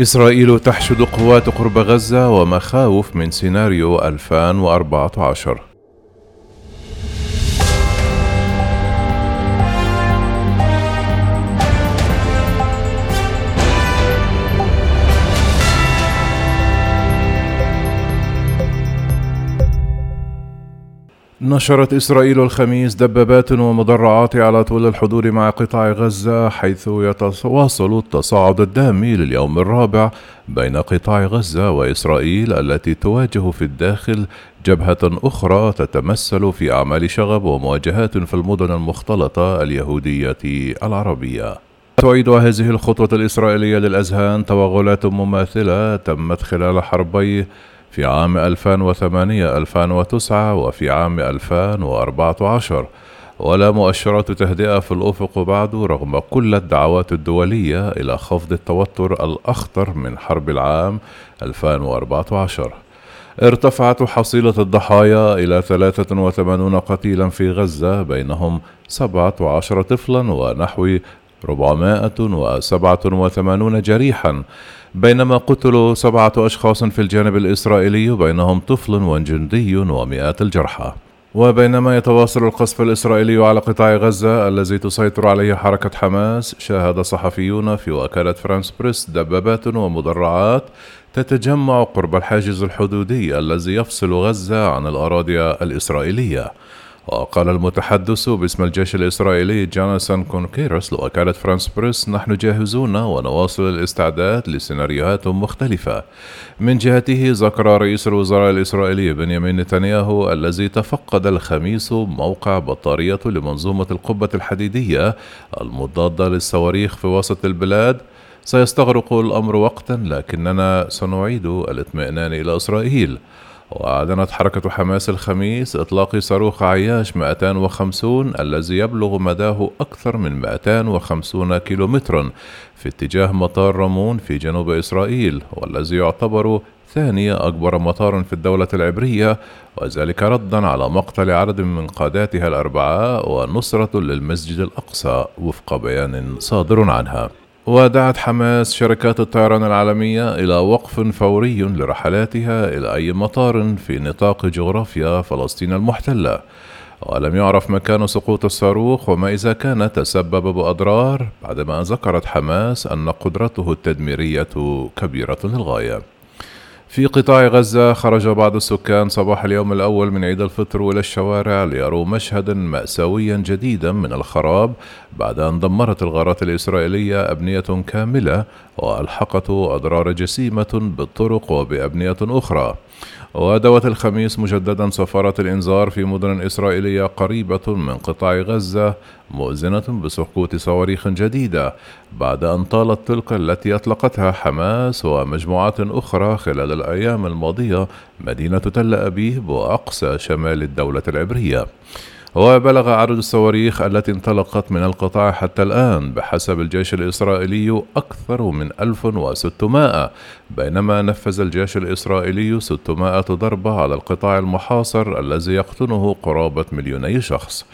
إسرائيل تحشد قوات قرب غزة ومخاوف من سيناريو 2014 نشرت إسرائيل الخميس دبابات ومدرعات على طول الحدود مع قطاع غزة حيث يتواصل التصاعد الدامي لليوم الرابع بين قطاع غزة وإسرائيل التي تواجه في الداخل جبهة أخرى تتمثل في أعمال شغب ومواجهات في المدن المختلطة اليهودية العربية. تعيد هذه الخطوة الإسرائيلية للأذهان توغلات مماثلة تمت خلال حربي في عام 2008 2009 وفي عام 2014 ولا مؤشرات تهدئة في الأفق بعد رغم كل الدعوات الدولية إلى خفض التوتر الأخطر من حرب العام 2014 ارتفعت حصيلة الضحايا إلى 83 قتيلا في غزة بينهم 17 طفلا ونحو 487 جريحا. بينما قتلوا سبعة أشخاص في الجانب الإسرائيلي بينهم طفل وجندي ومئات الجرحى. وبينما يتواصل القصف الإسرائيلي على قطاع غزة الذي تسيطر عليه حركة حماس شاهد صحفيون في وكالة فرانس بريس دبابات ومدرعات تتجمع قرب الحاجز الحدودي الذي يفصل غزة عن الأراضي الإسرائيلية. وقال المتحدث باسم الجيش الإسرائيلي جوناثان كونكيروس لوكالة فرانس بريس نحن جاهزون ونواصل الاستعداد لسيناريوهات مختلفة. من جهته ذكر رئيس الوزراء الإسرائيلي بنيامين نتنياهو الذي تفقد الخميس موقع بطارية لمنظومة القبة الحديدية المضادة للصواريخ في وسط البلاد. سيستغرق الأمر وقتا لكننا سنعيد الاطمئنان إلى إسرائيل. وأعلنت حركة حماس الخميس إطلاق صاروخ عياش 250 الذي يبلغ مداه أكثر من 250 كيلومترا في اتجاه مطار رامون في جنوب إسرائيل والذي يعتبر ثاني أكبر مطار في الدولة العبرية وذلك ردا على مقتل عدد من قاداتها الأربعاء ونصرة للمسجد الأقصى وفق بيان صادر عنها. ودعت حماس شركات الطيران العالمية إلى وقف فوري لرحلاتها إلى أي مطار في نطاق جغرافيا فلسطين المحتلة. ولم يعرف مكان سقوط الصاروخ وما إذا كان تسبب بأضرار بعدما ذكرت حماس أن قدرته التدميرية كبيرة للغاية. في قطاع غزة خرج بعض السكان صباح اليوم الأول من عيد الفطر إلى الشوارع ليروا مشهدا مأساويا جديدا من الخراب بعد أن دمرت الغارات الإسرائيلية أبنية كاملة وألحقت أضرار جسيمة بالطرق وبأبنية أخرى. ودوت الخميس مجددا سفارة الإنذار في مدن إسرائيلية قريبة من قطاع غزة مؤذنة بسقوط صواريخ جديدة بعد أن طالت تلك التي أطلقتها حماس ومجموعات أخرى خلال الأيام الماضية مدينة تل أبيب وأقصى شمال الدولة العبرية. وبلغ عدد الصواريخ التي انطلقت من القطاع حتى الآن بحسب الجيش الإسرائيلي أكثر من 1600 بينما نفذ الجيش الإسرائيلي 600 ضربة على القطاع المحاصر الذي يقطنه قرابة مليوني شخص.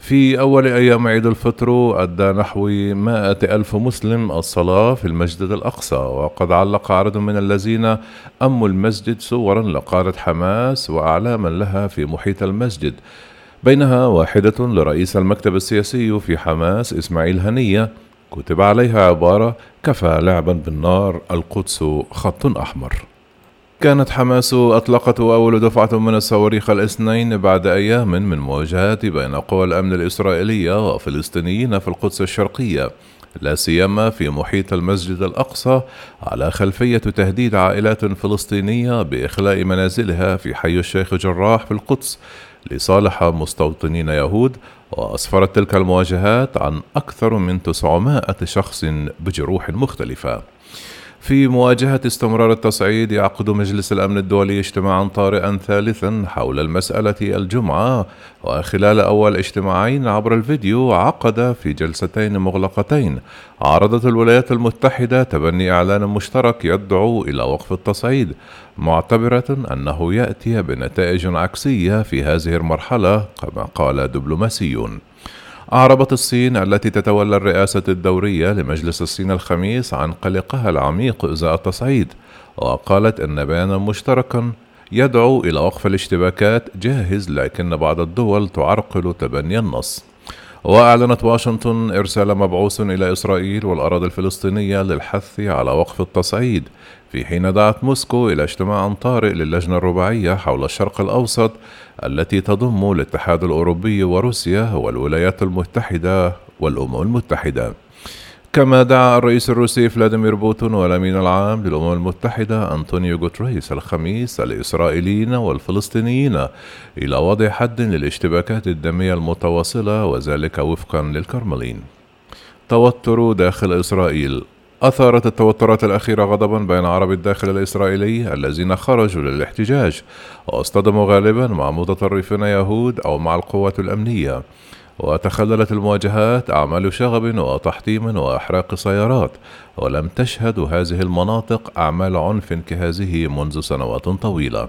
في أول أيام عيد الفطر أدى نحو مائة ألف مسلم الصلاة في المسجد الأقصى وقد علق عدد من الذين أموا المسجد صورا لقادة حماس وأعلاما لها في محيط المسجد. بينها واحدة لرئيس المكتب السياسي في حماس إسماعيل هنية. كتب عليها عبارة كفى لعبا بالنار القدس خط أحمر كانت حماس أطلقت أول دفعة من الصواريخ الاثنين بعد أيام من مواجهات بين قوى الأمن الإسرائيلية وفلسطينيين في القدس الشرقية. لا سيما في محيط المسجد الأقصى على خلفية تهديد عائلات فلسطينية بإخلاء منازلها في حي الشيخ جراح في القدس لصالح مستوطنين يهود وأسفرت تلك المواجهات عن أكثر من 900 شخص بجروح مختلفة. في مواجهة استمرار التصعيد يعقد مجلس الأمن الدولي اجتماعا طارئا ثالثا حول المسألة الجمعة. وخلال أول اجتماعين عبر الفيديو عقد في جلستين مغلقتين. عرضت الولايات المتحدة تبني إعلان مشترك يدعو إلى وقف التصعيد معتبرة أنه يأتي بنتائج عكسية في هذه المرحلة كما قال دبلوماسيون. أعربت الصين التي تتولى الرئاسة الدورية لمجلس الصين الخميس عن قلقها العميق إزاء التصعيد وقالت إن بيانا مشتركا يدعو إلى وقف الاشتباكات جاهز لكن بعض الدول تعرقل تبني النص. وأعلنت واشنطن إرسال مبعوث إلى إسرائيل والأراضي الفلسطينية للحث على وقف التصعيد في حين دعت موسكو إلى اجتماع طارئ للجنة الرباعية حول الشرق الأوسط التي تضم الاتحاد الأوروبي وروسيا والولايات المتحدة والأمم المتحدة. كما دعا الرئيس الروسي فلاديمير بوتين والأمين العام للأمم المتحدة أنطونيو غوتريس الخميس الإسرائيليين والفلسطينيين إلى وضع حد للاشتباكات الدامية المتواصلة وذلك وفقا للكرملين. توتر داخل إسرائيل. أثارت التوترات الأخيرة غضبا بين عرب الداخل الإسرائيلي الذين خرجوا للاحتجاج واصطدموا غالبا مع متطرفين يهود أو مع القوات الأمنية. وتخللت المواجهات أعمال شغب وتحطيم وإحراق سيارات ولم تشهد هذه المناطق أعمال عنف كهذه منذ سنوات طويلة.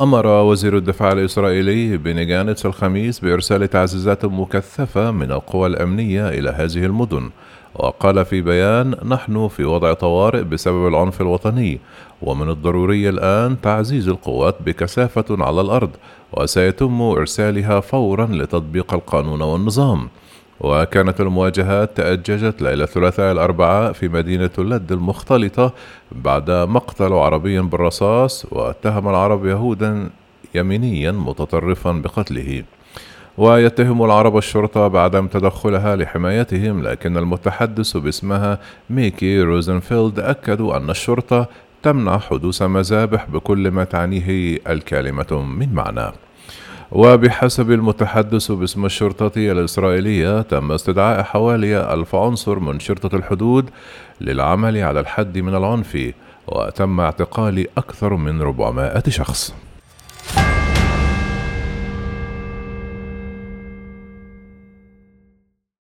أمر وزير الدفاع الإسرائيلي بني جانتس الخميس بإرسال تعزيزات مكثفة من القوى الأمنية إلى هذه المدن وقال في بيان نحن في وضع طوارئ بسبب العنف الوطني ومن الضروري الآن تعزيز القوات بكثافة على الأرض وسيتم إرسالها فورا لتطبيق القانون والنظام. وكانت المواجهات تأججت ليلة الثلاثاء الأربعاء في مدينة اللد المختلطة بعد مقتل عربي بالرصاص واتهم العرب يهودا يمينيا متطرفا بقتله. ويتهم العرب الشرطة بعدم تدخلها لحمايتهم لكن المتحدث باسمها ميكي روزنفيلد أكدوا أن الشرطة تمنع حدوث مذابح بكل ما تعنيه الكلمة من معنى. وبحسب المتحدث باسم الشرطة الإسرائيلية تم استدعاء حوالي ألف عنصر من شرطة الحدود للعمل على الحد من العنف وتم اعتقال أكثر من 400 شخص.